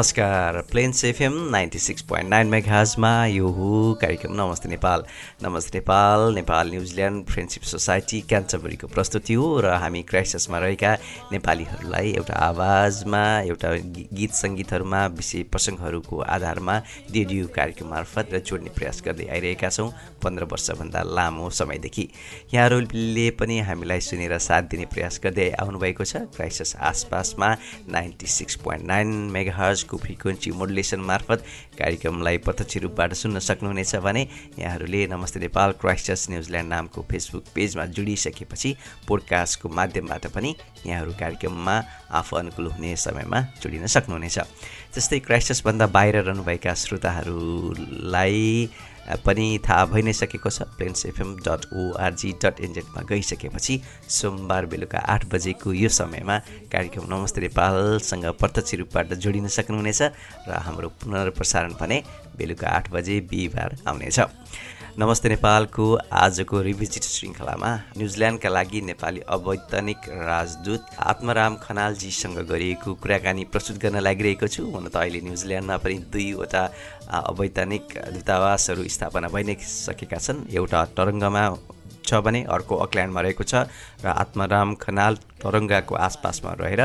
नमस्कार। Plains FM ninety six point nine मेघाजमा यो हो कार्यक्रम Namaste Nepal. Namaste Nepal Nepal New Zealand friendship society क्यान्चबरीको प्रस्तुति हो र हामी क्राइसिसमा रहेका नेपालीहरूलाई एउटा आवाजमा एउटा गीत सङ्गीतहरूमा विषय प्रसङ्गहरूको आधारमा रेडियो कार्यक्रम मार्फत र जोड्ने प्रयास गर्दै आइरहेका छौँ पन्ध्र वर्षभन्दा लामो समयदेखि। यहाँहरूले पनि हामीलाई सुनेर साथ दिने प्रयास गर्दै आउनुभएको छ। क्राइसिस आसपासमा ninety six point nine mega हर्जको frequency modulation मार्फत कार्यक्रमलाई प्रत्यक्ष रूपबाट सुन्न सक्नुहुनेछ भने यहाँहरूले नमस्ते नेपाल क्राइस्टर्स न्युजिल्यान्ड नामको फेसबुक पेजमा जोडिसकेपछि पोडकास्टको माध्यमबाट पनि यहाँहरू कार्यक्रममा आफू अनुकूल हुने समयमा जोडिन सक्नुहुनेछ। जस्तै क्राइस्टर्सभन्दा बाहिर रहनुभएका श्रोताहरूलाई पनि थाहा भइ नै सकेको छ Plains FM dot ORG dot एनजेडमा गइसकेपछि सोमबार बेलुका आठ बजेको यो समयमा कार्यक्रम नमस्ते नेपालसँग प्रत्यक्ष रूपबाट जोडिन सक्नुहुनेछ र हाम्रो पुनर्प्रसारण भने बेलुका आठ बजे बिहिबार आउनेछ। नमस्ते नेपालको आजको रिभिजिट श्रृङ्खलामा न्युजिल्यान्डका लागि नेपाली अवैधानिक राजदूत आत्मराम खनालजीसँग गरिएको कुराकानी प्रस्तुत गर्न लागिरहेको छु। हुन त अहिले न्युजिल्यान्डमा पनि दुईवटा अवैधानिक दूतावासहरू स्थापना भइ नै सकेका छन्। एउटा तरङ्गमा छ भने अर्को अकल्यान्डमा रहेको छ र आत्माराम खनाल तरङ्गाको आसपासमा रहेर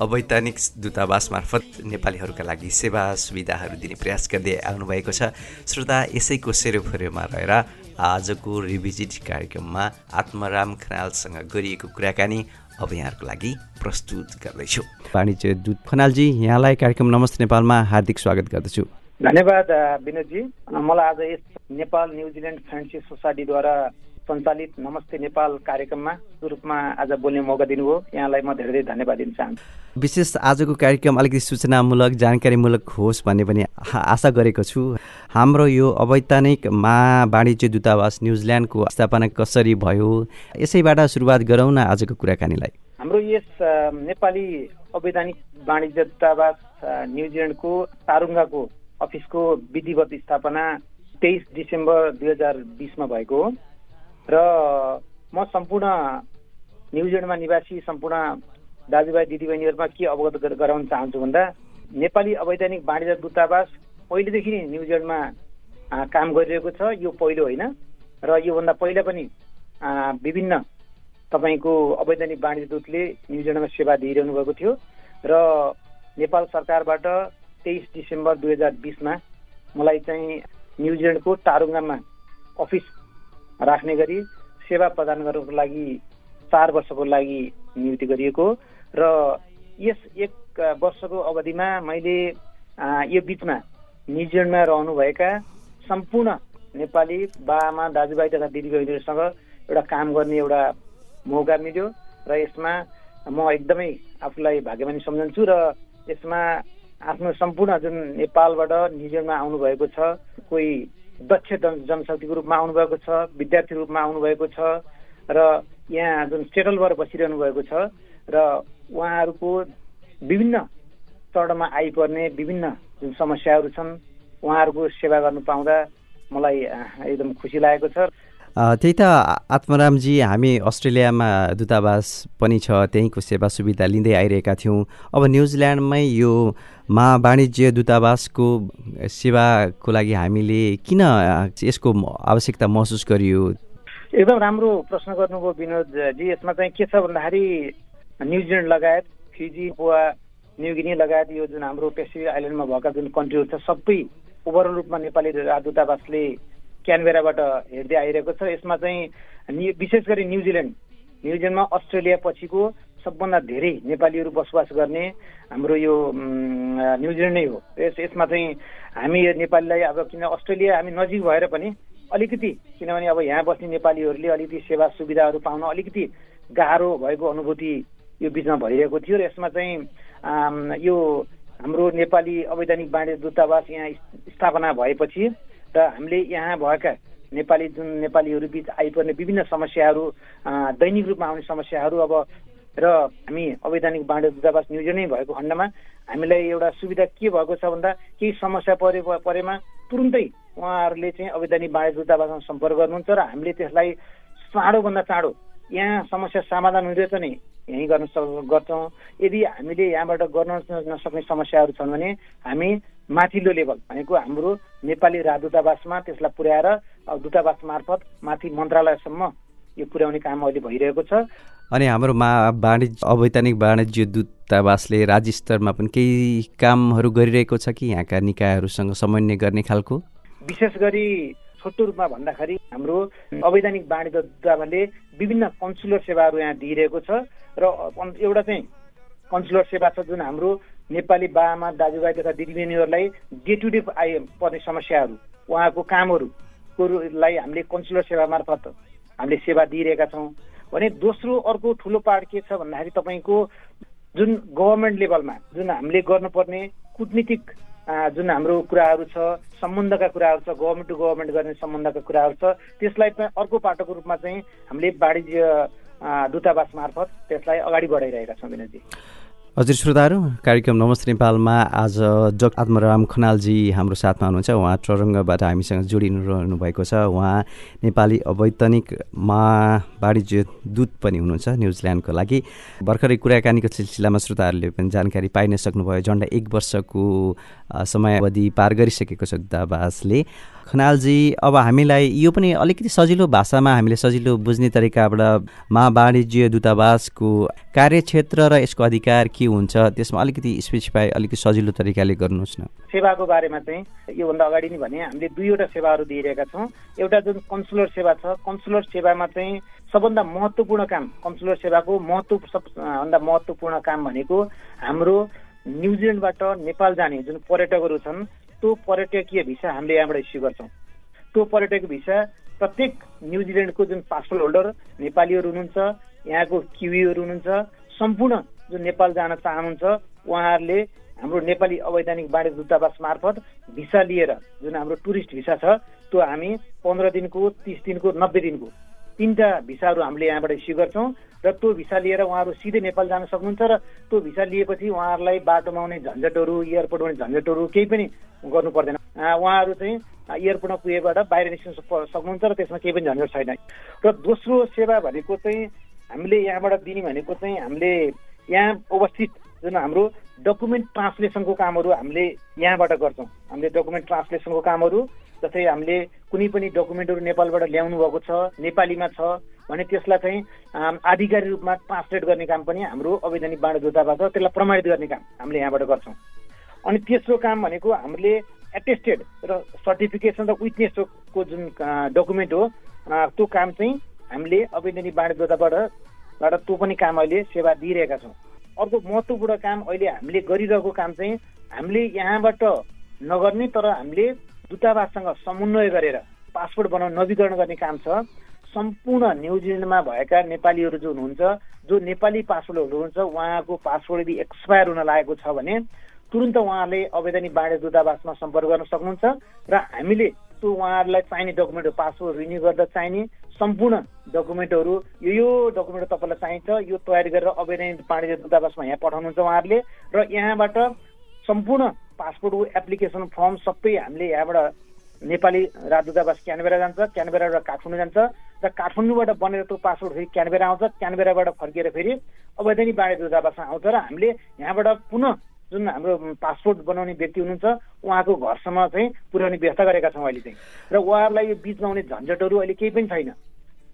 अवैधानिक दूतावास मार्फत नेपालीहरूका लागि सेवा सुविधाहरू दिने प्रयास गर्दै आउनुभएको छ। श्रोता यसैको सेरोफेरोमा रहेर आजको रिभिजिट कार्यक्रममा आत्माराम खनालसँग गरिएको कुराकानी अब यहाँहरूको लागि प्रस्तुत गर्दैछु। वाणिज्य दूत खनालजी यहाँलाई कार्यक्रम नमस्ते नेपालमा हार्दिक स्वागत गर्दछु। धन्यवाद विनोदजी। मलाई आज यस नेपाल न्युजिल्यान्ड फ्रेन्डसिप सोसाइटीद्वारा सञ्चालित नमस्ते नेपाल कार्यक्रममा रूपमा आज बोल्ने मौका दिनुभयो। यहाँलाई म धेरै धेरै धन्यवाद दिन चाहन्छु। विशेष आजको कार्यक्रम अलिकति सूचनामूलक जानकारीमूलक होस् भन्ने पनि आशा गरेको छु। हाम्रो यो अवैधानिक मा वाणिज्य दूतावास न्युजिल्यान्डको स्थापना कसरी भयो यसैबाट सुरुवात गरौँ न आजको कुराकानीलाई। हाम्रो यस नेपाली अवैधानिक वाणिज्य दूतावास न्युजिल्यान्डको तारुङ्गाको अफिसको विधिवत स्थापना तेइस डिसेम्बर दुई हजार बिसमा भएको हो। र म सम्पूर्ण न्युजिल्यान्डमा निवासी सम्पूर्ण दाजुभाइ दिदीबहिनीहरूमा के अवगत गराउन चाहन्छु भन्दा नेपाली अवैधानिक वाणिज्य दूतावास पहिलेदेखि नै न्युजिल्यान्डमा काम गरिरहेको छ। यो पहिलो होइन। र योभन्दा पहिला पनि विभिन्न तपाईँको अवैधानिक वाणिज्य दूतले न्युजिल्यान्डमा सेवा दिइरहनु भएको थियो। र नेपाल सरकारबाट तेइस डिसेम्बर दुई हजार बिसमा मलाई चाहिँ न्युजिल्यान्डको टारुङ्गामा अफिस राख्ने गरी सेवा प्रदान गर्नको लागि चार वर्षको लागि नियुक्ति गरिएको र यस एक वर्षको अवधिमा मैले यो बिचमा न्युजिल्यान्डमा रहनुभएका सम्पूर्ण नेपाली बाआमा दाजुभाइ तथा दिदीबहिनीहरूसँग एउटा काम गर्ने एउटा मौका मिल्यो र यसमा म एकदमै आफूलाई भाग्यमानी सम्झन्छु र यसमा आफ्नो सम्पूर्ण जुन नेपालबाट न्युजिल्यान्डमा आउनुभएको छ कोही दक्ष जनशक्तिको रूपमा आउनुभएको छ विद्यार्थी रूपमा आउनुभएको छ र यहाँ जुन सेटल भएर बसिरहनु भएको छ र उहाँहरूको विभिन्न चरणमा आइपर्ने विभिन्न जुन समस्याहरू छन् उहाँहरूको सेवा गर्नु पाउँदा मलाई एकदम खुसी लागेको छ। त्यही त आत्मरामजी हामी अस्ट्रेलियामा दूतावास पनि छ त्यहीँको सेवा सुविधा लिँदै आइरहेका थियौँ। अब न्युजिल्यान्डमै यो मा वाणिज्य दूतावासको सेवाको लागि हामीले किन यसको आवश्यकता महसुस गरियो? एकदम राम्रो प्रश्न गर्नुभयो विनोदजी यसमा चाहिँ के छ भन्दाखेरि न्युजिल्यान्ड लगायत फिजी वा न्युगिनी लगायत यो जुन हाम्रो पेसिफिक आइल्यान्डमा भएका जुन कन्ट्रीहरू छ सबै ओभरअल रूपमा नेपाली दूतावासले क्यानबेराबाट हेर्दै आइरहेको छ। यसमा चाहिँ विशेष गरी न्युजिल्यान्ड न्युजिल्यान्डमा अस्ट्रेलिया पछिको सबभन्दा धेरै नेपालीहरू बसोबास गर्ने हाम्रो यो न्युजिल्यान्ड नै हो। यस यसमा चाहिँ हामी नेपालीलाई अब किन अस्ट्रेलिया हामी नजिक भएर पनि अलिकति किनभने अब यहाँ बस्ने नेपालीहरूले अलिकति सेवा सुविधाहरू पाउन अलिकति गाह्रो भएको अनुभूति यो बिचमा भइरहेको थियो र यसमा चाहिँ यो हाम्रो नेपाली अवैधानिक बाँडे दूतावास यहाँ स्थापना भएपछि र हामीले यहाँ भएका नेपाली जुन नेपालीहरू बिच आइपर्ने विभिन्न समस्याहरू दैनिक रूपमा आउने समस्याहरू अब र हामी अवैधानिक बाँडे दूतावास न्युजिल्यान्डै भएको खण्डमा हामीलाई एउटा सुविधा के भएको छ भन्दा केही समस्या परे परेमा तुरुन्तै उहाँहरूले चाहिँ अवैधानिक बाँडे दूतावासमा सम्पर्क गर्नुहुन्छ र हामीले त्यसलाई चाँडोभन्दा चाँडो यहाँ समस्या समाधान हुँदैछ नि यहीँ गर्न सक् गर्छौँ। यदि हामीले यहाँबाट गर्न नसक्ने समस्याहरू छन् भने हामी माथिल्लो लेभल भनेको हाम्रो नेपाली राजदूतावासमा त्यसलाई पुर्याएर दूतावास मार्फत माथि मन्त्रालयसम्म यो पुर्याउने काम अहिले भइरहेको छ। अनि हाम्रो मा वाणिज्य अवैधानिक वाणिज्य दूतावासले राज्य स्तरमा पनि केही कामहरू गरिरहेको छ कि? यहाँका निकायहरूसँग समन्वय गर्ने खालको? विशेष गरी छोटो रूपमा भन्दाखेरि हाम्रो अवैधानिक वाणिज्य दूतावासले विभिन्न कन्सुलर सेवाहरू यहाँ दिइरहेको छ। र एउटा चाहिँ कन्सुलर सेवा छ जुन हाम्रो नेपाली बाआमा दाजुभाइ तथा दिदीबहिनीहरूलाई डे टु डे आइ पर्ने समस्याहरू उहाँको कामहरूकोलाई हामीले कन्सुलर सेवा मार्फत हामीले सेवा दिइरहेका छौँ। भने दोस्रो अर्को ठुलो पार्ट के छ भन्दाखेरि तपाईँको जुन गभर्मेन्ट लेभलमा जुन हामीले गर्नुपर्ने कुटनीतिक जुन हाम्रो कुराहरू छ सम्बन्धका कुराहरू छ गभर्मेन्ट टु गभर्मेन्ट गर्ने सम्बन्धका कुराहरू छ त्यसलाई अर्को पाटोको रूपमा चाहिँ हामीले वाणिज्य दूतावास मार्फत त्यसलाई अगाडि बढाइरहेका छौँ विनोदजी हजुर श्रोताहरू कार्यक्रम नमस्ते नेपालमा आज जग आत्मराम खनालजी हाम्रो साथमा हुनुहुन्छ। उहाँ चरङ्गबाट हामीसँग जोडिनु रहनु भएको छ। उहाँ नेपाली अवैतनिक मा वाणिज्य दूत पनि हुनुहुन्छ न्युजिल्यान्डको लागि। भर्खरै कुराकानीको सिलसिलामा श्रोताहरूले पनि जानकारी पाइ नै सक्नुभयो। झन्डा एक वर्षको समयावधि पार गरिसकेको छ दूतावासले। खनालजी अब हामीलाई यो पनि अलिकति सजिलो भाषामा हामीले सजिलो बुझ्ने तरिकाबाट मा वाणिज्य दूतावासको कार्यक्षेत्र र यसको अधिकार के हुन्छ त्यसमा अलिकति स्पेसिफाई अलिकति सजिलो तरिकाले गर्नुहोस् न। सेवाको बारेमा चाहिँ योभन्दा अगाडि नै भने हामीले दुईवटा सेवाहरू दिइरहेका छौँ। एउटा जुन कन्सुलर सेवा छ कन्सुलर सेवामा चाहिँ सबभन्दा महत्त्वपूर्ण काम कन्सुलर सेवाको महत्त्व सबभन्दा महत्त्वपूर्ण काम भनेको हाम्रो न्युजिल्यान्डबाट नेपाल जाने जुन पर्यटकहरू छन् त्यो पर्यटकीय भिसा हामीले यहाँबाट इस्यु गर्छौँ। त्यो पर्यटक भिसा प्रत्येक न्युजिल्यान्डको जुन पासपोर्ट होल्डर नेपालीहरू हुनुहुन्छ यहाँको किवीहरू हुनुहुन्छ सम्पूर्ण जुन नेपाल जान चाहनुहुन्छ उहाँहरूले हाम्रो नेपाली अवैधानिक वाणिज्य दूतावास मार्फत भिसा लिएर जुन हाम्रो टुरिस्ट भिसा छ त्यो हामी पन्ध्र दिनको तिस दिनको नब्बे दिनको तिनवटा भिसाहरू हामीले यहाँबाट इस्यु गर्छौँ र त्यो भिसा लिएर उहाँहरू सिधै नेपाल जान सक्नुहुन्छ र त्यो भिसा लिएपछि उहाँहरूलाई बाटोमा आउने झन्झटहरू एयरपोर्टमा आउने झन्झटहरू केही पनि गर्नु पर्दैन। उहाँहरू चाहिँ एयरपोर्टमा पुगेबाट बाहिर निस्कन सक्नुहुन्छ र त्यसमा केही पनि झन्झट छैन। र दोस्रो सेवा भनेको चाहिँ हामीले यहाँबाट दिने भनेको चाहिँ हामीले यहाँ अवस्थित जुन हाम्रो डकुमेन्ट ट्रान्सलेसनको कामहरू हामीले यहाँबाट गर्छौँ। हामीले डकुमेन्ट ट्रान्सलेसनको कामहरू जस्तै हामीले कुनै पनि डकुमेन्टहरू नेपालबाट ल्याउनु भएको छ नेपालीमा छ भने त्यसलाई चाहिँ आधिकारिक रूपमा ट्रान्सलेट गर्ने काम पनि हाम्रो अवैधानिक बाँड दूतावास त्यसलाई प्रमाणित गर्ने काम हामीले यहाँबाट गर्छौँ। अनि तेस्रो काम भनेको हामीले एटेस्टेड र सर्टिफिकेसन र विटनेसको जुन डकुमेन्ट हो त्यो काम चाहिँ हामीले अवैधानिक बाँड दूताबाट त्यो पनि काम अहिले सेवा दिइरहेका छौँ। अर्को महत्त्वपूर्ण काम अहिले हामीले गरिरहेको काम चाहिँ हामीले यहाँबाट नगर्ने तर हामीले दूतावाससँग समन्वय गरेर पासपोर्ट बनाउन नवीकरण गर्ने काम छ। सम्पूर्ण न्युजिल्यान्डमा भएका नेपालीहरू जो हुनुहुन्छ जो नेपाली पासपोर्टहरू हुनुहुन्छ उहाँको पासपोर्ट यदि एक्सपायर हुन लागेको छ भने तुरन्त उहाँले अवैधानिक बाँडे दूतावासमा सम्पर्क गर्न सक्नुहुन्छ र हामीले त्यो उहाँहरूलाई चाहिने डकुमेन्टहरू पासपोर्ट रिन्यू गर्दा चाहिने सम्पूर्ण डकुमेन्टहरू यो यो डकुमेन्ट तपाईँलाई चाहिन्छ यो तयारी गरेर अवैधानिक बाँडे दूतावासमा यहाँ पठाउनुहुन्छ उहाँहरूले र यहाँबाट सम्पूर्ण पासपोर्टको एप्लिकेसन फर्म सबै हामीले यहाँबाट नेपाली राजदूतावास क्यानबेरा जान्छ क्यानबेराबाट काठमाडौँ जान्छ र काठमाडौँबाट बनेर त्यो पासपोर्ट फेरि क्यानबेरा आउँछ क्यानबेराबाट फर्किएर फेरि अवैधानिक बाँडे दूतावासमा आउँछ र हामीले यहाँबाट पुनः जुन हाम्रो पासपोर्ट बनाउने व्यक्ति हुनुहुन्छ उहाँको घरसम्म चाहिँ पुर्याउने व्यवस्था गरेका छौँ अहिले चाहिँ। र उहाँहरूलाई यो बिचमा आउने झन्झटहरू अहिले केही पनि छैन।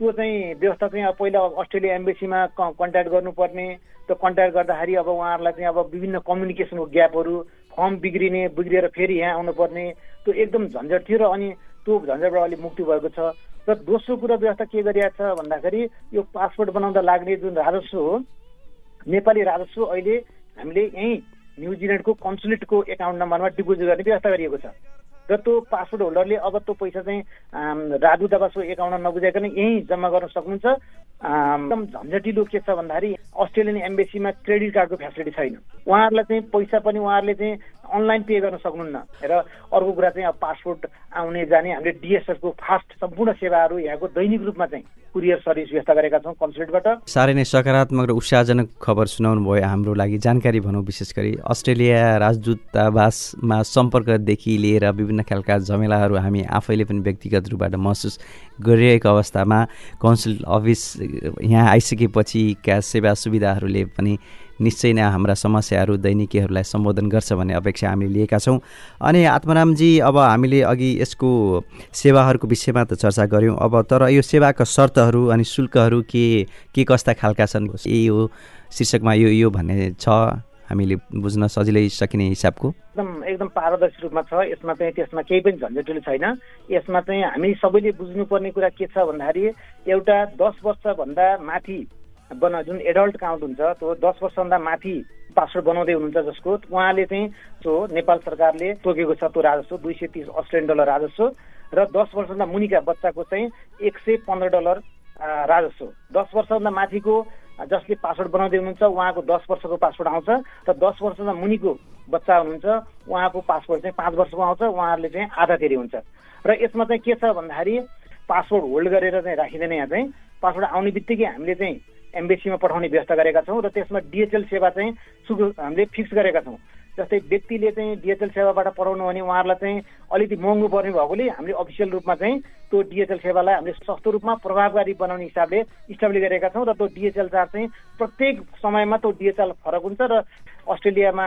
त्यो चाहिँ व्यवस्था चाहिँ अब पहिला अस्ट्रेलिया एम्बेसीमा कन्ट्याक्ट गर्नुपर्ने। त्यो कन्ट्याक्ट गर्दाखेरि अब उहाँहरूलाई चाहिँ अब विभिन्न कम्युनिकेसनको ग्यापहरू फर्म बिग्रिने बिग्रिएर फेरि यहाँ आउनुपर्ने त्यो एकदम झन्झट थियो र अनि त्यो झन्झटबाट अलिक मुक्ति भएको छ। र दोस्रो कुरा व्यवस्था के गरिरहेको छ भन्दाखेरि यो पासपोर्ट बनाउँदा लाग्ने जुन राजस्व हो नेपाली राजस्व अहिले हामीले यहीँ न्युजिल्यान्डको कन्सुलेटको एकाउन्ट नम्बरमा डिपोजिट गर्ने व्यवस्था गरिएको छ। र त्यो पासपोर्ट होल्डरले अब त्यो पैसा चाहिँ राजदूतावासको एकाउन्टमा नबुझाइकन यहीँ जम्मा गर्न सक्नुहुन्छ। एकदम झन्झटिलो के छ भन्दाखेरि अस्ट्रेलियन एम्बेसीमा क्रेडिट कार्डको फेसिलिटी छैन। उहाँहरूलाई चाहिँ पैसा पनि उहाँहरूले चाहिँ अनलाइन पे गर्न सक्नुहुन्न। र अर्को कुरा चाहिँ अब पासपोर्ट आउने जाने हामीले डिएसएफको फास्ट सम्पूर्ण सेवाहरू यहाँको दैनिक रूपमा चाहिँ कुरियर सर्भिस व्यवस्था गरेका छौँ कन्सुलेटबाट साह्रै नै सकारात्मक र उत्साहजनक खबर सुनाउनु भयो हाम्रो लागि। जानकारी भनौँ विशेष गरी अस्ट्रेलिया राजदूतावासमा सम्पर्कदेखि लिएर विभिन्न खालका झमेलाहरू हामी आफैले पनि व्यक्तिगत रूपबाट महसुस गरिरहेको अवस्थामा कन्सुलेट अफिस यहाँ आइसकेपछिका सेवा सुविधाहरूले पनि निश्चय नै हाम्रा समस्याहरू दैनिकीहरूलाई सम्बोधन गर्छ भन्ने अपेक्षा हामीले लिएका छौँ। अनि आत्मारामजी अब हामीले अघि यसको सेवाहरूको विषयमा त चर्चा गऱ्यौँ। अब तर यो सेवाका शर्तहरू अनि शुल्कहरू के के कस्ता खालका छन्? यही हो शीर्षकमा यो यो भन्ने छ। हामीले बुझ्न सजिलै सकिने हिसाबको। एकदम एकदम पारदर्शी रूपमा छ। यसमा चाहिँ त्यसमा केही पनि झन्झटिलो छैन। यसमा चाहिँ हामी सबैले बुझ्नुपर्ने कुरा के छ भन्दाखेरि एउटा दस वर्षभन्दा माथि बना जुन एडल्ट काउन्ट हुन्छ त्यो दस वर्षभन्दा माथि पासवर्ड बनाउँदै हुनुहुन्छ जसको उहाँले चाहिँ त्यो नेपाल सरकारले तोकेको छ त्यो राजस्व दुई सय तिस अस्ट्रेलियन डलर राजस्व र दस वर्षभन्दा मुनिका बच्चाको चाहिँ एक सय पन्ध्र डलर राजस्व। दस वर्षभन्दा माथिको जसले पासवर्ड बनाउँदै हुनुहुन्छ उहाँको दस वर्षको पासपोर्ट आउँछ र दस वर्षभन्दा मुनिको बच्चा हुनुहुन्छ उहाँको पासपोर्ट चाहिँ पाँच वर्षको आउँछ उहाँहरूले चाहिँ आधा धेरै हुन्छ। र यसमा चाहिँ के छ भन्दाखेरि पासपोर्ट होल्ड गरेर चाहिँ राखिँदैन यहाँ चाहिँ। पासपोर्ट आउने बित्तिकै हामीले चाहिँ एम्बेसीमा पठाउने व्यवस्था गरेका छौँ र त्यसमा डिएचएल सेवा चाहिँ हामीले फिक्स गरेका छौँ। जस्तै व्यक्तिले चाहिँ डिएचएल सेवाबाट पठाउनु भने उहाँहरूलाई चाहिँ अलिकति महँगो पर्ने भएकोले हामीले अफिसियल रूपमा चाहिँ त्यो डिएचएल सेवालाई हामीले सस्तो रूपमा प्रभावकारी बनाउने हिसाबले इस्टाब्लिस गरेका छौँ र त्यो डिएचएल चार्ज चाहिँ प्रत्येक समयमा त्यो डिएचएल फरक हुन्छ र अस्ट्रेलियामा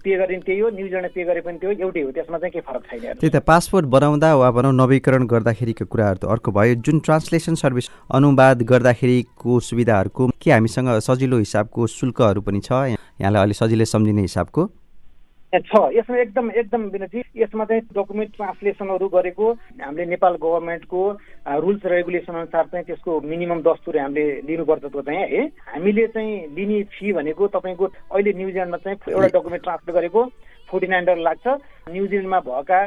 पे गर्ने त्यही हो न्युजिल्यान्डमा पे गरे पनि त्यो एउटै हो त्यसमा चाहिँ केही फरक छैन त्यही त पासपोर्ट बनाउँदा वा भनौँ नवीकरण गर्दाखेरिको कुराहरू त अर्को भयो। जुन ट्रान्सलेसन सर्भिस अनुवाद गर्दाखेरिको सुविधाहरूको के हामीसँग सजिलो हिसाबको शुल्कहरू पनि छ? यहाँलाई अलिक सजिलै सम्झिने हिसाबको छ। यसमा एकदम एकदम विनोदी यसमा चाहिँ डकुमेन्ट ट्रान्सलेसनहरू गरेको हामीले नेपाल गभर्मेन्टको रुल्स रेगुलेसन अनुसार चाहिँ त्यसको मिनिमम दस्तुर हामीले लिनुपर्छ त्यो चाहिँ है। हामीले चाहिँ लिने फी भनेको तपाईँको अहिले न्युजिल्यान्डमा चाहिँ एउटा डकुमेन्ट ट्रान्सफर गरेको फोर्टी नाइन डलर लाग्छ। न्युजिल्यान्डमा भएका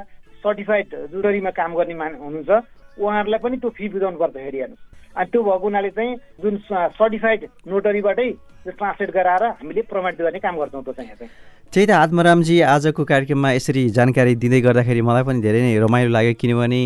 सर्टिफाइड जुडरीमा काम गर्ने मान हुनुहुन्छ। उहाँहरूलाई पनि त्यो फी बुझाउनु पर्छ फेरि हेर्नुहोस्। अनि त्यो भएको हुनाले चाहिँ जुन सर्टिफाइड नोटरीबाटै ट्रान्सलेट गराएर हामीले प्रमाणित गर्ने काम गर्छौँ त्यो चाहिँ। त्यही त आत्मारामजी आजको कार्यक्रममा यसरी जानकारी दिँदै गर्दाखेरि मलाई पनि धेरै नै रमाइलो लाग्यो किनभने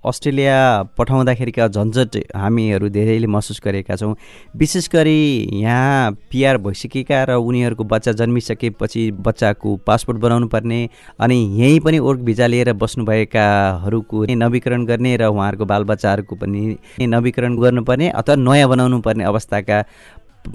अस्ट्रेलिया पठाउँदाखेरिका झन्झट हामीहरू धेरैले महसुस गरेका छौँ। विशेष गरी यहाँ पिआर भइसकेका र उनीहरूको बच्चा जन्मिसकेपछि बच्चाको पासपोर्ट बनाउनु पर्ने अनि यहीँ पनि वर्क भिजा लिएर बस्नुभएकाहरूको नवीकरण गर्ने र उहाँहरूको बालबच्चाहरूको पनि नवीकरण गर्नुपर्ने अथवा नयाँ बनाउनु पर्ने अवस्थाका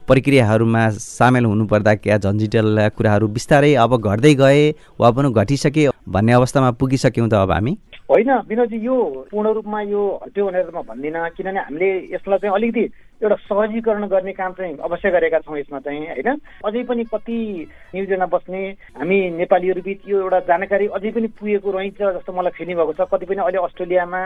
प्रक्रियाहरूमा सामेल हुनुपर्दा झन्झिटल कुराहरू बिस्तारै अब घट्दै गए वा पनि घटिसके भन्ने अवस्थामा पुगिसक्यौँ त अब हामी? होइन विनोदजी यो पूर्ण रूपमा यो हट्यो भनेर म भन्दिनँ किनभने हामीले यसलाई चाहिँ अलिकति एउटा सहजीकरण गर्ने काम चाहिँ अवश्य गरेका छौँ यसमा चाहिँ होइन? अझै पनि कति न्युजिल्यान्डमा बस्ने हामी नेपालीहरू बिच यो एउटा जानकारी अझै पनि पुगेको रहन्छ जस्तो मलाई फिलिङ भएको छ। कति अहिले अस्ट्रेलियामा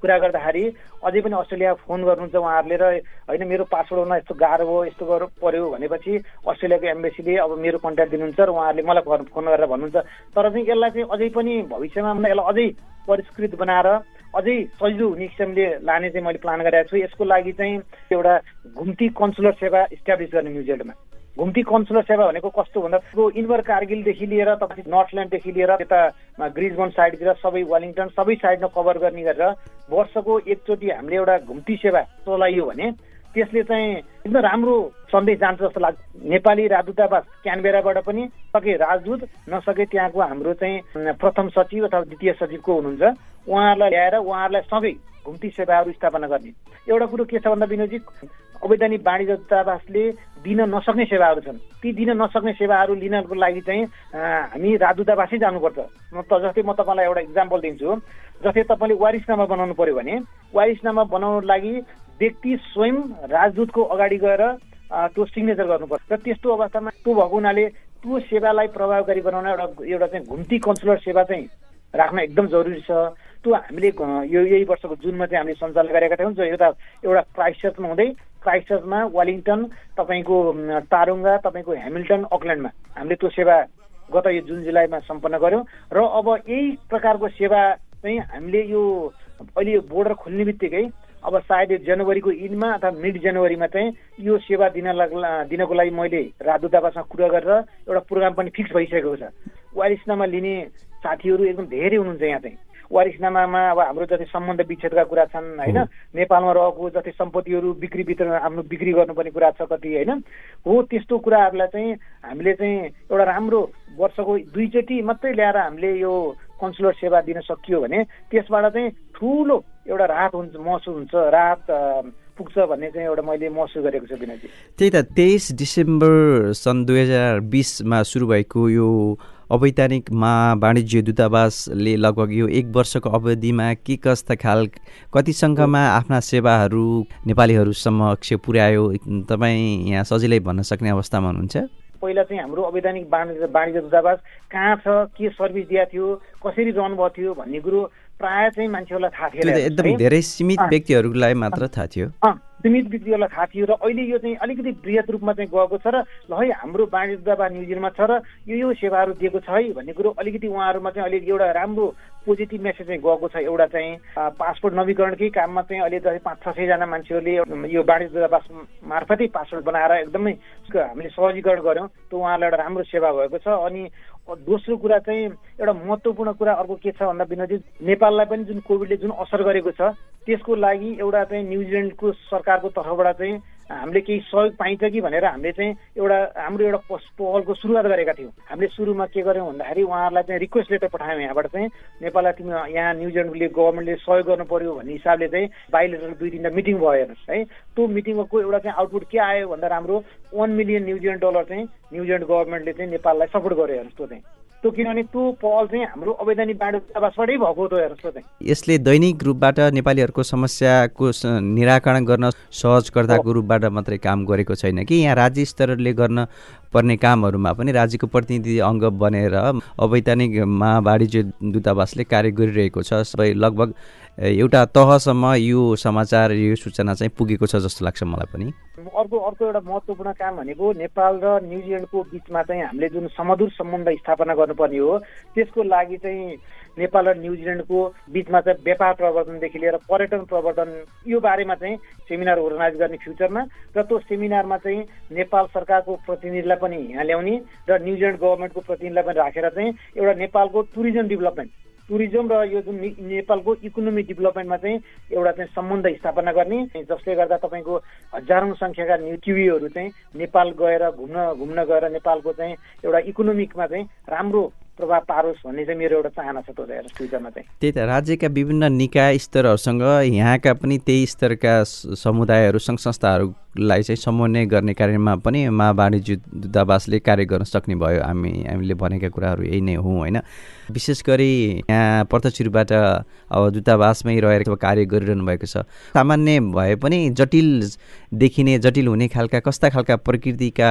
कुरा गर्दाखेरि अझै पनि अस्ट्रेलिया फोन गर्नुहुन्छ उहाँहरूले र होइन मेरो पासपोर्ट हुन यस्तो गाह्रो हो यस्तो गर्नु पऱ्यो भनेपछि अस्ट्रेलियाको एम्बेसीले अब मेरो कन्ट्याक्ट दिनुहुन्छ र उहाँहरूले मलाई फोन गरेर भन्नुहुन्छ। तर चाहिँ यसलाई चाहिँ अझै पनि भविष्यमा यसलाई अझै परिष्कृत बनाएर अझै सजिलो हुने किसिमले लाने चाहिँ मैले प्लान गरेको छु। यसको लागि चाहिँ एउटा घुम्ती कन्सुलर सेवा इस्टाब्लिस गर्ने न्युजिल्यान्डमा घुम्ती कन्सुलर सेवा भनेको कस्तो भन्दा इन्भर कारगिलदेखि लिएर तपाईँ नर्थल्यान्डदेखि लिएर यता ग्रिजबन साइडतिर सबै वेलिङटन सबै साइडमा कभर गर्ने गरेर वर्षको एकचोटि हामीले एउटा घुम्ती सेवा चलाइयो भने त्यसले चाहिँ एकदम राम्रो सन्देश जान्छ जस्तो लाग्छ। नेपाली राजदूतावास क्यानबेराबाट पनि सके राजदूत नसके त्यहाँको हाम्रो चाहिँ प्रथम सचिव अथवा द्वितीय सचिवको हुनुहुन्छ। उहाँहरूलाई ल्याएर उहाँहरूलाई सबै घुम्ती सेवाहरू स्थापना गर्ने। एउटा कुरो के छ भन्दा विनोदजी अवैधानिक वाणिज्य दूतावासले दिन नसक्ने सेवाहरू छन्। ती दिन नसक्ने सेवाहरू लिनको लागि चाहिँ हामी राजदूतावासै जानुपर्छ। त जस्तै म तपाईँलाई एउटा इक्जाम्पल दिन्छु। जस्तै तपाईँले वारिसनामा बनाउनु पर्यो भने वारिसनामा बनाउनु लागि व्यक्ति स्वयं राजदूतको अगाडि गएर त्यो सिग्नेचर गर्नुपर्छ। र त्यस्तो अवस्थामा त्यो भएको हुनाले त्यो सेवालाई प्रभावकारी बनाउन एउटा एउटा चाहिँ घुम्ती कन्सुलर सेवा चाहिँ राख्न एकदम जरुरी छ। त्यो हामीले यो यही वर्षको जुनमा चाहिँ हामीले सञ्चालन गरेका थियौँ। जो एउटा एउटा क्राइसिसमा हुँदै क्राइस्टमा वालिङटन तपाईँको तारुङ्गा तपाईँको हेमिल्टन अकल्यान्डमा। हामीले त्यो सेवा गत यो जुन जुलाईमा सम्पन्न गऱ्यौँ। र अब यही प्रकारको सेवा चाहिँ हामीले यो अहिले यो बोर्डर खोल्ने बित्तिकै अब सायद जनवरीको इन्डमा अथवा मिड जनवरीमा चाहिँ यो सेवा दिन दिनको लागि मैले राजदूतावासमा कुरा गरेर एउटा प्रोग्राम पनि फिक्स भइसकेको छ। वारिसनामा लिने साथीहरू एकदम धेरै हुनुहुन्छ यहाँ चाहिँ। वारिसनामामा अब हाम्रो जति सम्बन्ध विच्छेदका कुरा छन् होइन? नेपालमा रहेको जति सम्पत्तिहरू बिक्री वितरण आफ्नो बिक्री गर्नुपर्ने कुरा छ कति होइन? हो त्यस्तो कुराहरूलाई चाहिँ हामीले चाहिँ एउटा राम्रो वर्षको दुईचोटि मात्रै ल्याएर हामीले यो कन्सुलर सेवा दिन सकियो भने त्यसबाट चाहिँ ठुलो एउटा राहत हुन्छ महसुस हुन्छ राहत पुग्छ भन्ने चाहिँ एउटा मैले महसुस गरेको छु विनयजी। त्यही त तेइस डिसेम्बर सन् दुई हजार बिसमा सुरु भएको यो अवैधानिक मा वाणिज्य दूतावासले लगभग यो एक वर्षको अवधिमा के कस्ता खाल कति सङ्ख्यामा आफ्ना सेवाहरू नेपालीहरू समक्ष पुर्यायो? तपाईँ यहाँ सजिलै भन्न सक्ने अवस्थामा हुनुहुन्छ। पहिला चाहिँ हाम्रो अवैधानिक वाणिज्य वाणिज्य दूतावास कहाँ छ के सर्भिस दिएको थियो कसरी रन भएको थियो भन्ने कुरो प्राय चाहिँ मान्छेहरूलाई थाहा थिएन। एकदम धेरै सीमित व्यक्तिहरूलाई मात्र थाहा थियो। सीमित व्यक्तिहरूलाई थाहा थियो र अहिले यो चाहिँ अलिकति वृहत रूपमा चाहिँ गएको छ र ल है हाम्रो वाणिज्य दूतावास न्युजिल्यान्डमा छ र यो यो सेवाहरू दिएको छ है भन्ने कुरो अलिकति उहाँहरूमा चाहिँ अहिले एउटा राम्रो पोजिटिभ मेसेज चाहिँ गएको छ एउटा चाहिँ पासपोर्ट नवीकरणकै काममा चाहिँ अहिले जस्तै पाँच छ सयजना मान्छेहरूले यो वाणिज्य दूतावास मार्फतै पासपोर्ट बनाएर एकदमै हामीले सहजीकरण गऱ्यौँ त उहाँहरूलाई एउटा राम्रो सेवा भएको छ अनि दोस्रो कुरा चाहिँ एउटा महत्त्वपूर्ण कुरा अर्को के छ भन्दा विनोदी नेपाललाई पनि जुन कोभिडले जुन असर गरेको छ त्यसको लागि एउटा चाहिँ न्युजिल्यान्डको सरकारको तर्फबाट चाहिँ हामीले केही सहयोग पाइन्छ कि भनेर हामीले चाहिँ एउटा हाम्रो एउटा पहलको सुरुवात गरेका थियौँ। हामीले सुरुमा के गर्यौँ भन्दाखेरि उहाँहरूलाई चाहिँ रिक्वेस्ट लेटर पठायौँ यहाँबाट चाहिँ नेपाललाई तिमी यहाँ न्युजिल्यान्डले गभर्मेन्टले सहयोग गर्नु पर्यो भन्ने हिसाबले चाहिँ बाहिलेटर दुई तिनवटा मिटिङ भयो हेर्नुहोस् है। त्यो मिटिङको एउटा चाहिँ आउटपुट के आयो भन्दा राम्रो one million New Zealand dollar चाहिँ न्युजिल्यान्ड गभर्मेन्टले चाहिँ नेपाललाई सपोर्ट गर्यो हेर्नुहोस् त्यो चाहिँ। त्यो किनभने त्यो पहल चाहिँ हाम्रो अवैधानिक दूतावासबाटै भएको हो हेर्नुहोस् चाहिँ यसले दैनिक रूपबाट नेपालीहरूको समस्याको निराकरण गर्न सहजकर्ताको रूपबाट मात्रै काम गरेको छैन कि? यहाँ राज्य स्तरले गर्न पर्ने कामहरूमा पनि राज्यको प्रतिनिधि अङ्ग बनेर अवैधानिक मा वाणिज्य दूतावासले कार्य गरिरहेको छ सबै लगभग एउटा तहसम्म यो समाचार यो सूचना चाहिँ पुगेको छ जस्तो लाग्छ मलाई पनि। अर्को अर्को एउटा महत्त्वपूर्ण काम भनेको नेपाल र न्युजिल्यान्डको बिचमा चाहिँ हामीले जुन समधुर सम्बन्ध स्थापना गर्नुपर्ने हो त्यसको लागि चाहिँ नेपाल र न्युजिल्यान्डको बिचमा चाहिँ व्यापार प्रवर्तनदेखि लिएर पर्यटन प्रवर्तन यो बारेमा चाहिँ सेमिनार अर्गनाइज गर्ने फ्युचरमा र त्यो सेमिनारमा चाहिँ नेपाल सरकारको प्रतिनिधिलाई पनि यहाँ ल्याउने र न्युजिल्यान्ड गभर्मेन्टको प्रतिनिधिलाई पनि राखेर चाहिँ एउटा नेपालको टुरिज्म डेभलपमेन्ट टुरिज्म र यो जुन नेपालको इकोनोमी डेभलपमेन्टमा चाहिँ एउटा चाहिँ सम्बन्ध स्थापना गर्ने जसले गर्दा तपाईँको हजारौँ सङ्ख्याका क्युवीहरू चाहिँ नेपाल गएर घुम्न घुम्न गएर नेपालको चाहिँ एउटा इकोनोमिकमा चाहिँ राम्रो प्रभाव पारोस् भन्ने चाहिँ मेरो एउटा चाहना छ त्यो फ्युचरमा चाहिँ। त्यही त राज्यका विभिन्न निकाय स्तरहरूसँग यहाँका पनि त्यही स्तरका समुदायहरू सङ्घ संस्थाहरूलाई चाहिँ समन्वय गर्ने कार्यमा पनि मा वाणिज्य दूतावासले कार्य गर्न सक्ने भयो। हामी हामीले भनेका कुराहरू यही नै हौँ होइन? विशेष गरी यहाँ प्रत्यक्ष रूपबाट अब दूतावासमै रहेर कार्य गरिरहनु भएको छ। सामान्य भए पनि जटिल देखिने जटिल हुने खालका कस्ता खालका प्रकृतिका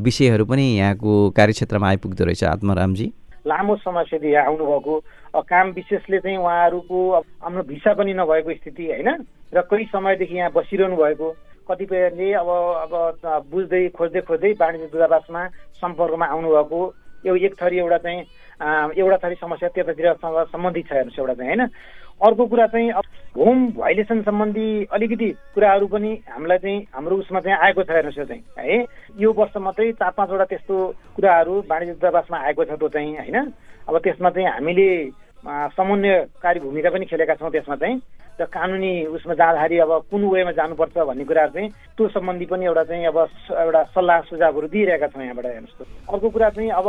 विषयहरू पनि यहाँको कार्यक्षेत्रमा आइपुग्दो रहेछ। आत्मरामजी लामो समयसम्म यहाँ आउनुभएको। काम विशेषले चाहिँ उहाँहरूको आफ्नो भिसा पनि नभएको स्थिति होइन? र कति समयदेखि यहाँ बसिरहनु भएको। कतिपयले अब अब बुझ्दै खोज्दै खोज्दै वाणिज्य दूतावासमा सम्पर्कमा आउनुभएको। यो एक थरी एउटा चाहिँ एउटा थरी समस्या त्यतातिरसँग सम्बन्धित छ हेर्नुहोस् एउटा चाहिँ होइन? अर्को कुरा चाहिँ होम भाइलेसन सम्बन्धी अलिकति कुराहरू पनि हामीलाई चाहिँ हाम्रो उसमा चाहिँ आएको छ हेर्नुहोस् यो चाहिँ है? यो वर्ष मात्रै चार पाँचवटा त्यस्तो कुराहरू वाणिज्य दूतावासमा आएको छ त्यो चाहिँ होइन? अब त्यसमा चाहिँ हामीले समन्वयकारी भूमिका पनि खेलेका छौँ त्यसमा चाहिँ। र कानुनी उसमा जाँदाखेरि अब कुन वेमा जानुपर्छ भन्ने कुराहरू चाहिँ त्यो सम्बन्धी पनि एउटा चाहिँ अब एउटा सल्लाह सुझावहरू दिइरहेका छौँ यहाँबाट हेर्नुहोस् अर्को कुरा चाहिँ अब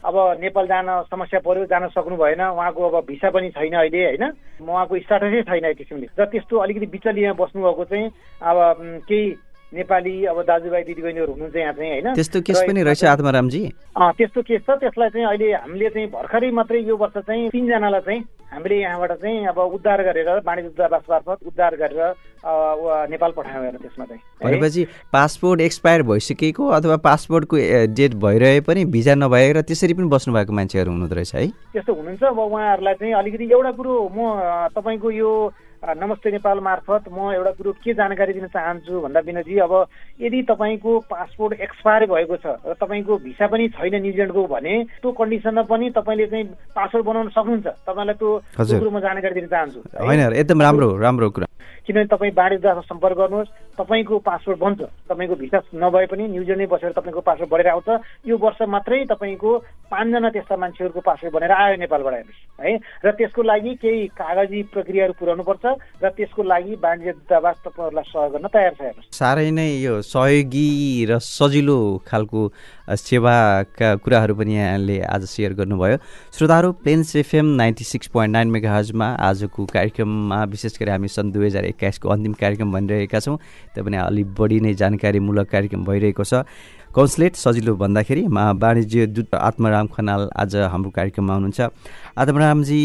अब नेपाल जान समस्या पर्यो जान सक्नु भएन उहाँको अब भिसा पनि छैन अहिले होइन? उहाँको स्टाटसै छैन एक किसिमले। र त्यस्तो अलिकति बिचलीमा बस्नुभएको चाहिँ अब केही नेपाली अब दाजुभाइ दिदीबहिनीहरू हुनुहुन्छ यहाँ चाहिँ होइन? त्यस्तो केस पनि रहेछ आत्मारामजी त्यस्तो केस छ। त्यसलाई चाहिँ अहिले हामीले चाहिँ भर्खरै मात्रै यो वर्ष चाहिँ तिनजनालाई चाहिँ हामीले यहाँबाट चाहिँ अब उद्धार गरेर वाणिज्य दूतावास मार्फत उद्धार गरेर नेपाल पठायौँ त्यसमा चाहिँ। भनेपछि पासपोर्ट एक्सपायर भइसकेको अथवा पासपोर्टको डेट भइरहे पनि भिजा नभएर त्यसरी पनि बस्नु भएको मान्छेहरू हुनुहुँदो रहेछ है? त्यस्तो हुनुहुन्छ। अब उहाँहरूलाई चाहिँ अलिकति एउटा कुरो म तपाईँको यो नमस्ते नेपाल मार्फत म एउटा कुरो के जानकारी दिन चाहन्छु भन्दा विनोदजी अब यदि तपाईँको पासपोर्ट एक्सपायर भएको छ र तपाईँको भिसा पनि छैन न्युजिल्यान्डको भने त्यो कन्डिसनमा पनि तपाईँले चाहिँ पासपोर्ट बनाउन सक्नुहुन्छ। तपाईँलाई त्यो कुरो म जानकारी दिन चाहन्छु। होइन एकदम राम्रो राम्रो कुरा। किनभने तपाईँ बाणिज्यसँग सम्पर्क गर्नुहोस् तपाईँको पासपोर्ट बन्छ। तपाईँको भिसा नभए पनि न्युजिल्यान्डमै बसेर तपाईँको पासपोर्ट बढेर आउँछ। यो वर्ष मात्रै तपाईँको पाँचजना त्यस्ता मान्छेहरूको पासपोर्ट बनेर आयो नेपालबाट हेर्नुहोस्। है? र त्यसको लागि केही कागजी प्रक्रियाहरू पुऱ्याउनुपर्छ। र त्यसको लागि वाणिज्य दूतावास तपाईँहरूलाई सहयोग गर्न तयार छ हेर्नुहोस्। साह्रै नै यो सहयोगी र सजिलो खालको सेवाका कुराहरू पनि यहाँले आज सेयर गर्नुभयो। श्रोताहरू Plains FM ninety six point nine mega हजमा आजको कार्यक्रममा विशेष गरी हामी सन् दुई हजार एक्काइसको अन्तिम कार्यक्रम भनिरहेका छौँ। त्यो पनि अलिक बढी नै जानकारीमूलक कार्यक्रम भइरहेको छ। कन्सुलेट सजिलो भन्दाखेरि वाणिज्य दूत आत्मराम खनाल आज हाम्रो कार्यक्रममा हुनुहुन्छ। आत्मरामजी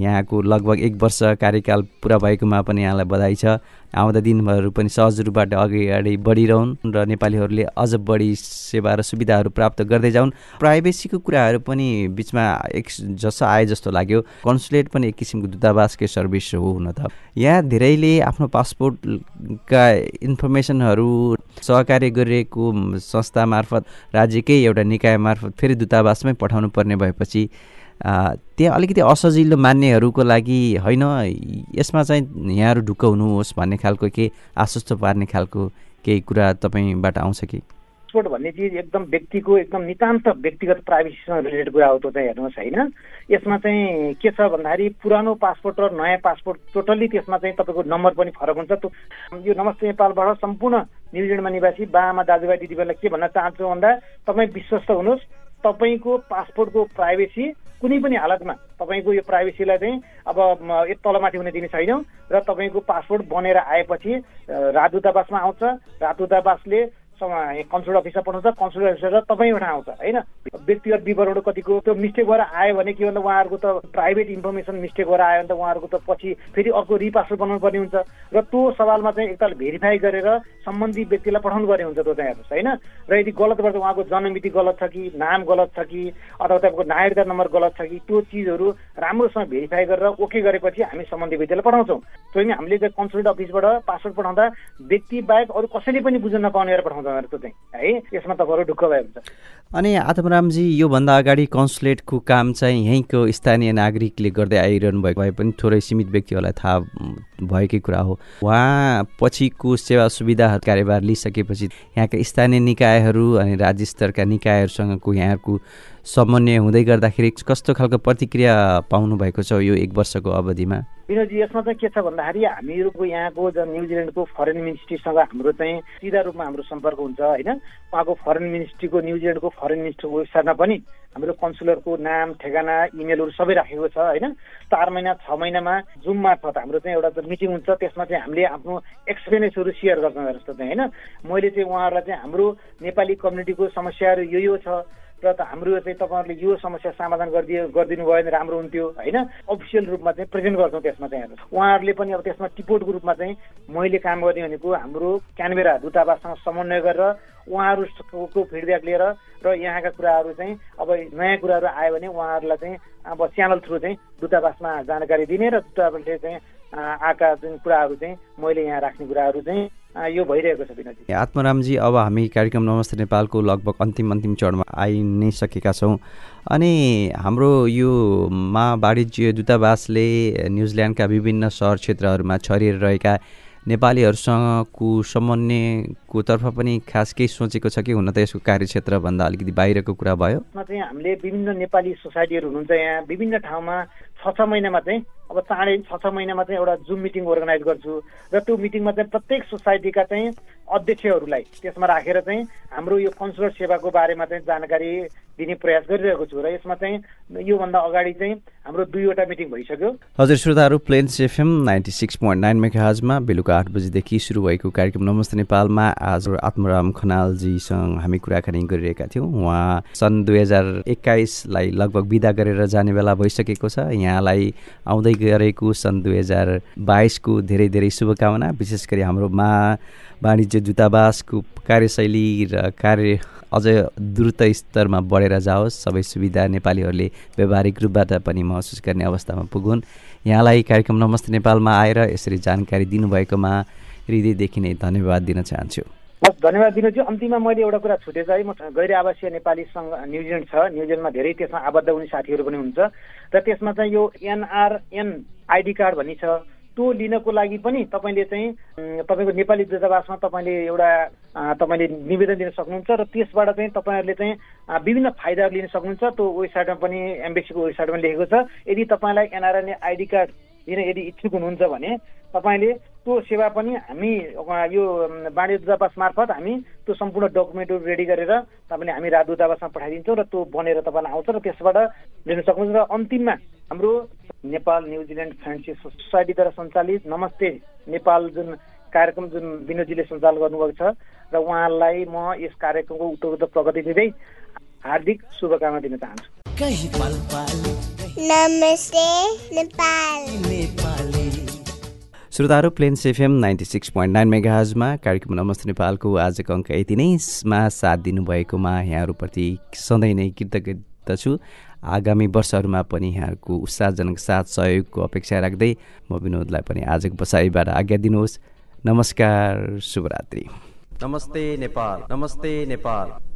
यहाँको लगभग एक वर्ष कार्यकाल पुरा भएकोमा पनि यहाँलाई बधाई छ। आउँदा दिनहरू पनि सहज रूपबाट अगाडि बढिरहन् र नेपालीहरूले अझ बढी सेवा र सुविधाहरू प्राप्त गर्दै जाउन्। प्राइभेसीको कुराहरू पनि बिचमा एक जसो आए जस्तो लाग्यो। कन्सुलेट पनि एक किसिमको दूतावासकै सर्भिस हो हुन त। यहाँ धेरैले आफ्नो पासपोर्टका इन्फर्मेसनहरू सहकार्य गरिरहेको संस्था मार्फत राज्यकै एउटा निकाय मार्फत फेरि दूतावासमै पठाउनु पर्ने भएपछि त्यहाँ अलिकति असजिलो मान्नेहरूको लागि होइन यसमा चाहिँ यहाँहरू ढुक्क हुनुहोस् भन्ने खालको केही आश्वस्त पार्ने खालको केही कुरा तपाईँबाट आउँछ कि? पासपोर्ट भन्ने चिज एकदम व्यक्तिको एकदम नितान्त व्यक्तिगत प्राइभेसीसँग रिलेटेड कुरा हो त्यो चाहिँ हेर्नुहोस् होइन। यसमा चाहिँ के छ भन्दाखेरि पुरानो पासपोर्ट र नयाँ पासपोर्ट टोटल्ली त्यसमा चाहिँ तपाईँको नम्बर पनि फरक हुन्छ। त्यो यो नमस्ते नेपालबाट सम्पूर्ण न्युजिल्यान्डमा निवासी बाआमा दाजुभाइ दिदीबहिनीलाई के भन्न चाहन्छु भन्दा तपाईँ विश्वस्त हुनुहोस् तपाईँको पासपोर्टको प्राइभेसी कुनै पनि हालतमा तपाईँको यो प्राइभेसीलाई चाहिँ अब तलमाथि हुने दिने छैनौँ। र तपाईँको पासपोर्ट बनेर आएपछि राजदूतावासमा आउँछ। राजदूतावासले कन्सुलर अफिसमा पठाउँछ कन्सुलर अफिसर तपाईँबाट आउँछ होइन? व्यक्तिगत विवरण कतिको त्यो मिस्टेक भएर आयो भने के भन्दा उहाँहरूको त प्राइभेट इन्फर्मेसन मिस्टेक भएर आयो भने त उहाँहरूको त पछि फेरि अर्को रिपासपोर्ट बनाउनु पर्ने हुन्छ। र त्यो सवालमा चाहिँ एकताल भेरिफाई गरेर सम्बन्धी व्यक्तिलाई पठाउनु पर्ने हुन्छ त्यो चाहिँ हेर्नुहोस् होइन? र यदि गलत भएर उहाँको जन्ममिति गलत छ कि नाम गलत छ कि अथवा तपाईँको नागरिकता नम्बर गलत छ कि त्यो चिजहरू राम्रोसँग भेरिफाई गरेर ओके गरेपछि हामी सम्बन्धी व्यक्तिलाई पठाउँछौँ। पनि हामीले कन्सुलेट अफिसबाट पासपोर्ट पठाउँदा व्यक्ति बाहेक अरू कसैले पनि बुझ्न नपाउने पठाउँछौँ। उहाँहरूको चाहिँ है यसमा तपाईँहरू ढुक्क भयो हुन्छ। अनि आत्मरामजी योभन्दा अगाडि कन्सुलेटको काम चाहिँ यहीँको स्थानीय नागरिकले गर्दै आइरहनु भएको भए पनि थोरै सीमित व्यक्तिहरूलाई थाहा भएकै कुरा हो। उहाँ पछिको सेवा सुविधाहरू कार्यभार लिइसकेपछि यहाँका स्थानीय निकायहरू अनि राज्य स्तरका निकायहरूसँगको यहाँको समन्वय हुँदै गर्दाखेरि कस्तो खालको प्रतिक्रिया पाउनु भएको छ यो एक वर्षको अवधिमा? विनोदजी यसमा चाहिँ के छ भन्दाखेरि हामीहरूको यहाँको न्युजिल्यान्डको फरेन मिनिस्ट्रीसँग हाम्रो चाहिँ सिधा रूपमा हाम्रो सम्पर्क हुन्छ होइन? उहाँको फरेन मिनिस्ट्रीको न्युजिल्यान्डको फरेन मिनिस्ट्रीको वेबसाइटमा पनि हाम्रो कन्सुलरको नाम ठेगाना इमेलहरू सबै राखेको छ होइन? चार महिना छ महिनामा जुम मार्फत हाम्रो चाहिँ एउटा मिटिङ हुन्छ त्यसमा चाहिँ हामीले आफ्नो एक्सपिरियन्सहरू सेयर गर्छौँ जस्तो चाहिँ होइन? मैले चाहिँ उहाँहरूलाई चाहिँ हाम्रो नेपाली कम्युनिटीको समस्याहरू यो यो छ र त हाम्रो चाहिँ तपाईँहरूले यो समस्या समाधान गरिदियो गरिदिनु भयो भने राम्रो हुन्थ्यो होइन? अफिसियल रूपमा चाहिँ प्रेजेन्ट गर्छौँ त्यसमा चाहिँ उहाँहरूले पनि अब त्यसमा टिपोटको रूपमा चाहिँ मैले काम गर्ने भनेको हाम्रो क्यानबेरा दूतावाससँग समन्वय गरेर उहाँहरूको फिडब्याक लिएर र यहाँका कुराहरू चाहिँ अब नयाँ कुराहरू आयो भने उहाँहरूलाई चाहिँ अब च्यानल थ्रु चाहिँ दूतावासमा जानकारी दिने र दूतावासले चाहिँ आएका जुन कुराहरू चाहिँ मैले यहाँ राख्ने कुराहरू चाहिँ यो भइरहेको छ विनोदजी आत्मरामजी अब हामी कार्यक्रम नमस्ते नेपालको लगभग अन्तिम अन्तिम चरणमा आइ नै सकेका छौँ। अनि हाम्रो यो मा वाणिज्य दूतावासले न्युजिल्यान्डका विभिन्न सहर क्षेत्रहरूमा छरिएर रहेका नेपालीहरूसँगको समन्वयको तर्फ पनि खास केही सोचेको छ कि हुन त यसको कार्यक्षेत्रभन्दा अलिकति बाहिरको कुरा भयो। चाहिँ हामीले विभिन्न नेपाली सोसाइटीहरू हुनुहुन्छ यहाँ विभिन्न ठाउँमा छ छ महिनामा चाहिँ अब चाँडै छ छ महिनामा चाहिँ एउटा जुम मिटिङ अर्गनाइज गर्छु। र त्यो मिटिङमा चाहिँ प्रत्येक सोसाइटीका चाहिँ अध्यक्षहरूलाई त्यसमा राखेर चाहिँ हाम्रो यो कन्सुलर सेवाको बारेमा चाहिँ जानकारी दिने प्रयास गरिरहेको छु र यसमा चाहिँ योभन्दा अगाडि चाहिँ हाम्रो दुईवटा मिटिङ भइसक्यो। हजुर श्रोताहरू Plains FM ninety six point nine मेघाजमा बेलुका आठ बजीदेखि सुरु भएको कार्यक्रम नमस्ते नेपालमा आज आत्मराम खनालजीसँग हामी कुराकानी गरिरहेका थियौँ। उहाँ सन् दुई हजार एक्काइसलाई लगभग विदा गरेर जाने बेला भइसकेको छ। यहाँलाई आउँदै गरेको सन् दुई हजार बाइसको धेरै धेरै शुभकामना विशेष गरी हाम्रो मा वाणिज्य दूतावासको कार्यशैली र कार्य अझ द्रुत स्तरमा बढ बढेर जाओस्। सबै सुविधा नेपालीहरूले व्यावहारिक रूपबाट पनि महसुस गर्ने अवस्थामा पुगुन्। यहाँलाई कार्यक्रम नमस्ते नेपालमा आएर यसरी जानकारी दिनुभएकोमा हृदयदेखि नै धन्यवाद दिन चाहन्छु। हस् धन्यवाद दिनुहोस् अन्तिममा मैले एउटा कुरा छुटेछ है म गैर आवासीय नेपाली सङ्घ न्युजिल्यान्ड छ। न्युजिल्यान्डमा धेरै त्यसमा आबद्ध हुने साथीहरू पनि हुन्छ। र त्यसमा चाहिँ यो एनआरएन आइडी कार्ड भन्ने छ। त्यो लिनको लागि पनि तपाईँले चाहिँ तपाईँको नेपाली दूतावासमा तपाईँले एउटा तपाईँले निवेदन दिन सक्नुहुन्छ र त्यसबाट चाहिँ तपाईँहरूले चाहिँ विभिन्न फाइदाहरू लिन सक्नुहुन्छ। त्यो वेबसाइटमा पनि एम्बेसीको वेबसाइटमा लेखेको छ। यदि तपाईँलाई एनआरएनए आइडी कार्ड लिन यदि इच्छुक हुनुहुन्छ भने तपाईँले त्यो सेवा पनि हामी यो वाणिज्य दूतावास मार्फत हामी त्यो सम्पूर्ण डकुमेन्टहरू रेडी गरेर तपाईँले हामी राज दूतावासमा पठाइदिन्छौँ र त्यो बनेर तपाईँलाई आउँछ र त्यसबाट लिन सक्नुहुन्छ र अन्तिममा हाम्रो नेपाल न्युजिल्यान्ड फ्रेन्डसिप सोसाइटीद्वारा सञ्चालित नमस्ते नेपाल जुन कार्यक्रम जुन विनोदजीले सञ्चालन गर्नुभएको छ र उहाँलाई म यस कार्यक्रमको उत्तर प्रगति दिँदै हार्दिक शुभकामना दिन चाहन्छु। नमस्ते Nepal. श्रोताहरू Plains FM ninety six point nine मेगाजमा कार्यक्रम नमस्ते नेपालको आजको अङ्क यति नैमा साथ दिनुभएकोमा यहाँहरूप्रति सधैँ नै कृतज्ञता छु। आगामी वर्षहरूमा पनि यहाँहरूको उत्साहजनक साथ सहयोगको अपेक्षा राख्दै म विनोदलाई पनि आजको बसाइबाट आज्ञा दिनुहोस्। नमस्कार शुभरात्रि। नमस्ते नेपाल नमस्ते नेपाल।